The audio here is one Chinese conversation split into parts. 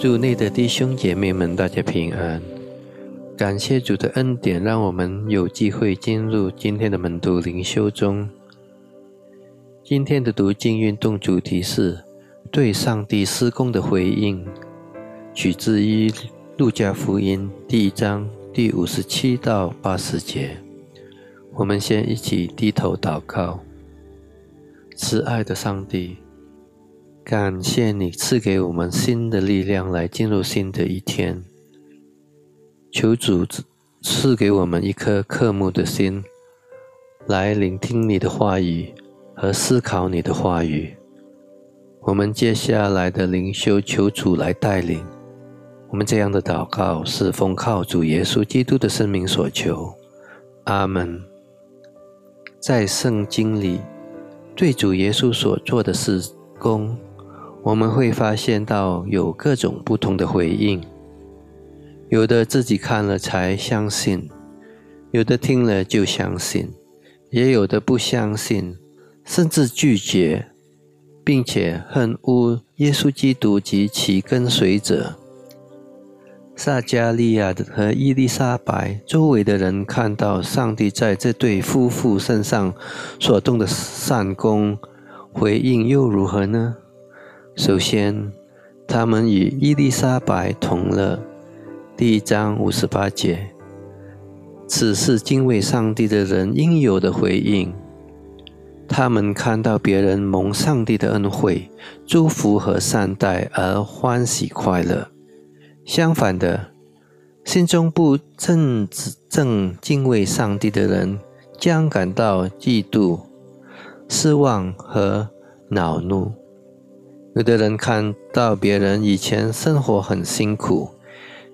主内的弟兄姐妹们，大家平安！感谢主的恩典，让我们有机会进入今天的门徒灵修中。今天的读经运动主题是对上帝施工的回应，取自于路加福音第一章第五十七到八十节。我们先一起低头祷告，慈爱的上帝。感谢你赐给我们新的力量来进入新的一天。求主赐给我们一颗渴慕的心，来聆听你的话语和思考你的话语。我们接下来的灵修，求主来带领。我们这样的祷告是奉靠主耶稣基督的生命所求。阿门。在圣经里，对主耶稣所做的事工。我们会发现到有各种不同的回应，有的自己看了才相信，有的听了就相信，也有的不相信，甚至拒绝，并且恨恶耶稣基督及其跟随者。撒加利亚和伊丽莎白周围的人看到上帝在这对夫妇身上所动的善功，回应又如何呢？首先，他们与伊丽莎白同乐。第一章五十八节，此是敬畏上帝的人应有的回应。他们看到别人蒙上帝的恩惠、祝福和善待而欢喜快乐。相反的，心中不正正敬畏上帝的人将感到嫉妒、失望和恼怒。有的人看到别人以前生活很辛苦，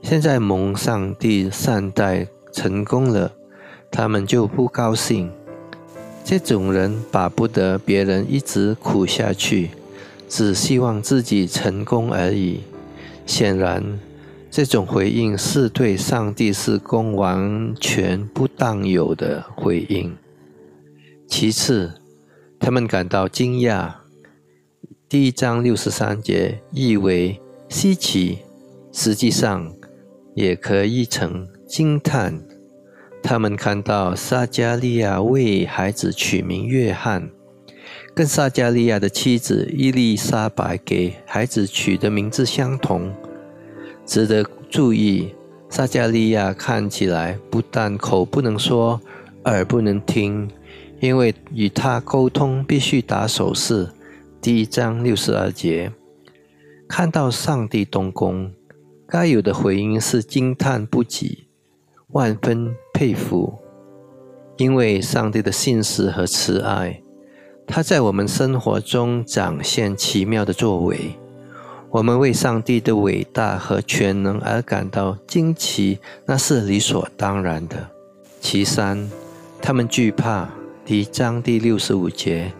现在蒙上帝善待成功了，他们就不高兴。这种人巴不得别人一直苦下去，只希望自己成功而已。显然，这种回应是对上帝是公完全不当有的回应。其次，他们感到惊讶。第一章六十三节译为稀奇，实际上也可译成惊叹。他们看到撒加利亚为孩子取名约翰，跟撒加利亚的妻子伊丽莎白给孩子取的名字相同。值得注意，撒加利亚看起来不但口不能说，耳不能听，因为与他沟通必须打手势。第一章六十二节，看到上帝动工，该有的回应是惊叹不已，万分佩服，因为上帝的信实和慈爱，他在我们生活中展现奇妙的作为，我们为上帝的伟大和全能而感到惊奇，那是理所当然的。其三，他们惧怕。第一章第六十五节。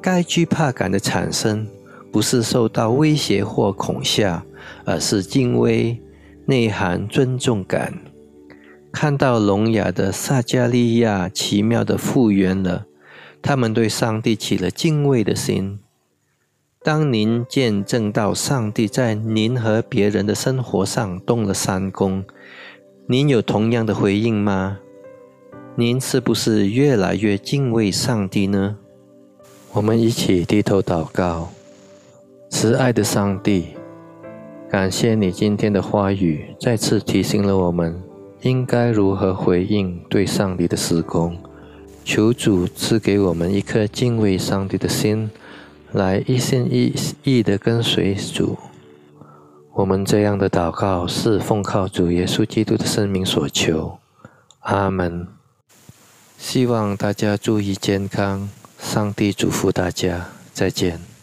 该惧怕感的产生，不是受到威胁或恐吓，而是敬畏，内涵尊重感。看到聋哑的撒加利亚奇妙的复原了，他们对上帝起了敬畏的心。当您见证到上帝在您和别人的生活上动了三功，您有同样的回应吗？您是不是越来越敬畏上帝呢？我们一起低头祷告，慈爱的上帝，感谢你今天的话语，再次提醒了我们应该如何回应对上帝的施工。求主赐给我们一颗敬畏上帝的心，来一心一意的跟随主。我们这样的祷告是奉靠主耶稣基督的生命所求。阿门。希望大家注意健康。上帝祝福大家，再见。